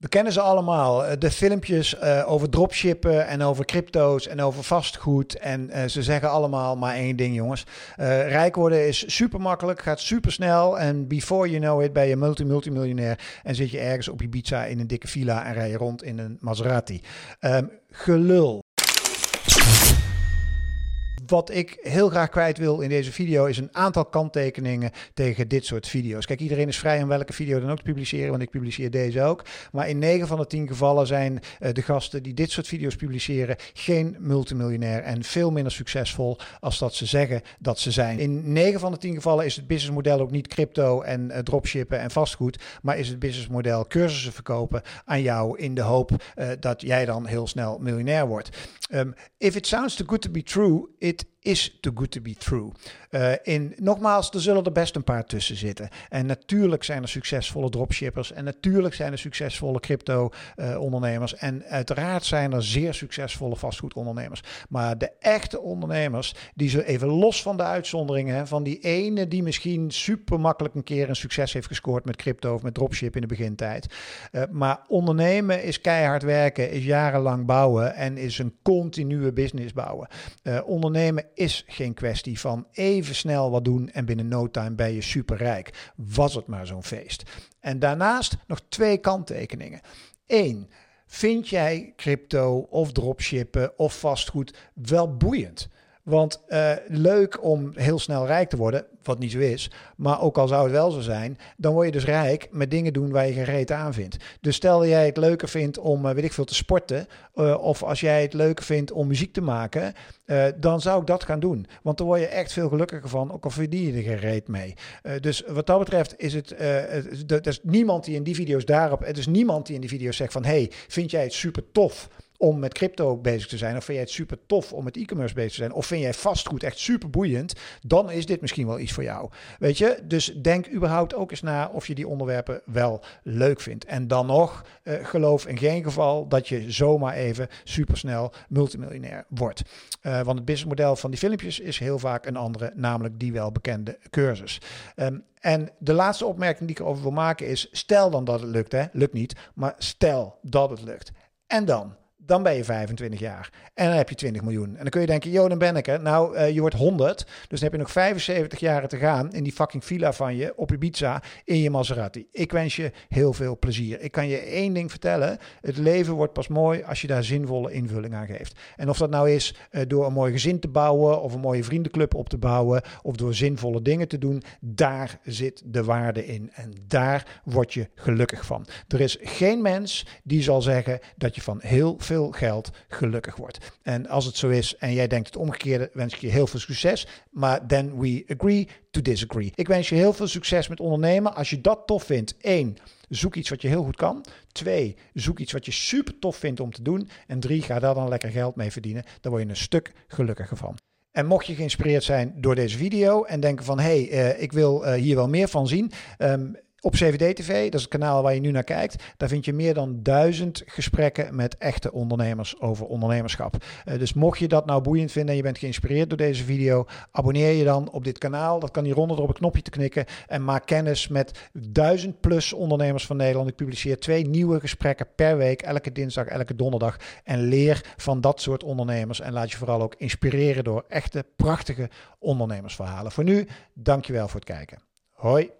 We kennen ze allemaal. Eh, de filmpjes uh, over dropshippen en over crypto's en over vastgoed. En uh, ze zeggen allemaal maar één ding, jongens. rijk worden is super makkelijk, gaat super snel. En before you know it ben je multi-multimiljonair. En zit je ergens op Ibiza in een dikke villa en rij je rond in een Maserati. Um, gelul. Wat ik heel graag kwijt wil in deze video is een aantal kanttekeningen tegen dit soort video's. Kijk, iedereen is vrij om welke video dan ook te publiceren, want ik publiceer deze ook. Maar in 9 van de 10 gevallen zijn uh, de gasten die dit soort video's publiceren geen multimiljonair en veel minder succesvol als dat ze zeggen dat ze zijn. In 9 van de 10 gevallen is het businessmodel ook niet crypto en uh, dropshippen en vastgoed, maar is het businessmodel cursussen verkopen aan jou in de hoop uh, dat jij dan heel snel miljonair wordt. Um, if it sounds too good to be true, it is too good to be true. Uh, in, nogmaals, er zullen er best een paar tussen zitten. En natuurlijk zijn er succesvolle dropshippers. En natuurlijk zijn er succesvolle crypto-ondernemers. Uh, en uiteraard zijn er zeer succesvolle vastgoedondernemers. Maar de echte ondernemers, die ze even los van de uitzonderingen, van die ene die misschien super makkelijk een keer een succes heeft gescoord met crypto of met dropship in de begintijd. Uh, maar ondernemen is keihard werken, is jarenlang bouwen en is een continue business bouwen. ondernemen is geen kwestie van even snel wat doen en binnen no time ben je superrijk. Was het maar zo'n feest. En daarnaast nog twee kanttekeningen. Eén, vind jij crypto of dropshippen of vastgoed wel boeiend? Want uh, leuk om heel snel rijk te worden, wat niet zo is. Maar ook al zou het wel zo zijn, dan word je dus rijk met dingen doen waar je geen reet aan vindt. Dus stel jij het leuker vindt om, uh, weet ik veel, te sporten. Uh, of als jij het leuker vindt om muziek te maken, dan zou ik dat gaan doen. Want dan word je echt veel gelukkiger van, ook al verdien je er geen reet mee. dus wat dat betreft is het, er is niemand die in die video's daarop, het is niemand die in die video's zegt van, hey, vind jij het super tof? Om met crypto bezig te zijn? Of vind jij het super tof om met e-commerce bezig te zijn? Of vind jij vastgoed echt super boeiend? Dan is dit misschien wel iets voor jou. Weet je? Dus denk überhaupt ook eens na of je die onderwerpen wel leuk vindt. En dan nog, uh, geloof in geen geval dat je zomaar even supersnel multimiljonair wordt. Uh, want het businessmodel van die filmpjes is heel vaak een andere, namelijk die welbekende cursus. Um, en de laatste opmerking die ik erover wil maken is: stel dan dat het lukt, hè? Lukt niet, maar stel dat het lukt. En dan? Dan ben je 25 jaar. En dan heb je 20 miljoen. En dan kun je denken, joh, dan ben ik er. Nou, uh, je wordt 100. Dus dan heb je nog 75 jaren te gaan in die fucking villa van je op Ibiza in je Maserati. Ik wens je heel veel plezier. Ik kan je één ding vertellen. Het leven wordt pas mooi als je daar zinvolle invulling aan geeft. En of dat nou is uh, door een mooi gezin te bouwen of een mooie vriendenclub op te bouwen of door zinvolle dingen te doen, daar zit de waarde in. En daar word je gelukkig van. Er is geen mens die zal zeggen dat je van heel veel geld gelukkig wordt. En als het zo is en jij denkt het omgekeerde, wens ik je heel veel succes. Maar then we agree to disagree. Ik wens je heel veel succes met ondernemen. Als je dat tof vindt, één, zoek iets wat je heel goed kan. Twee, zoek iets wat je super tof vindt om te doen. En drie, ga daar dan lekker geld mee verdienen. Dan word je een stuk gelukkiger van. En mocht je geïnspireerd zijn door deze video en denken van hé, hey, uh, ik wil uh, hier wel meer van zien. Um, op CVD TV, dat is het kanaal waar je nu naar kijkt, daar vind je meer dan duizend gesprekken met echte ondernemers over ondernemerschap. Uh, dus mocht je dat nou boeiend vinden en je bent geïnspireerd door deze video, abonneer je dan op dit kanaal. Dat kan hieronder op een knopje te knikken en maak kennis met duizend plus ondernemers van Nederland. Ik publiceer twee nieuwe gesprekken per week, elke dinsdag, elke donderdag. En leer van dat soort ondernemers en laat je vooral ook inspireren door echte prachtige ondernemersverhalen. Voor nu, dankjewel voor het kijken. Hoi.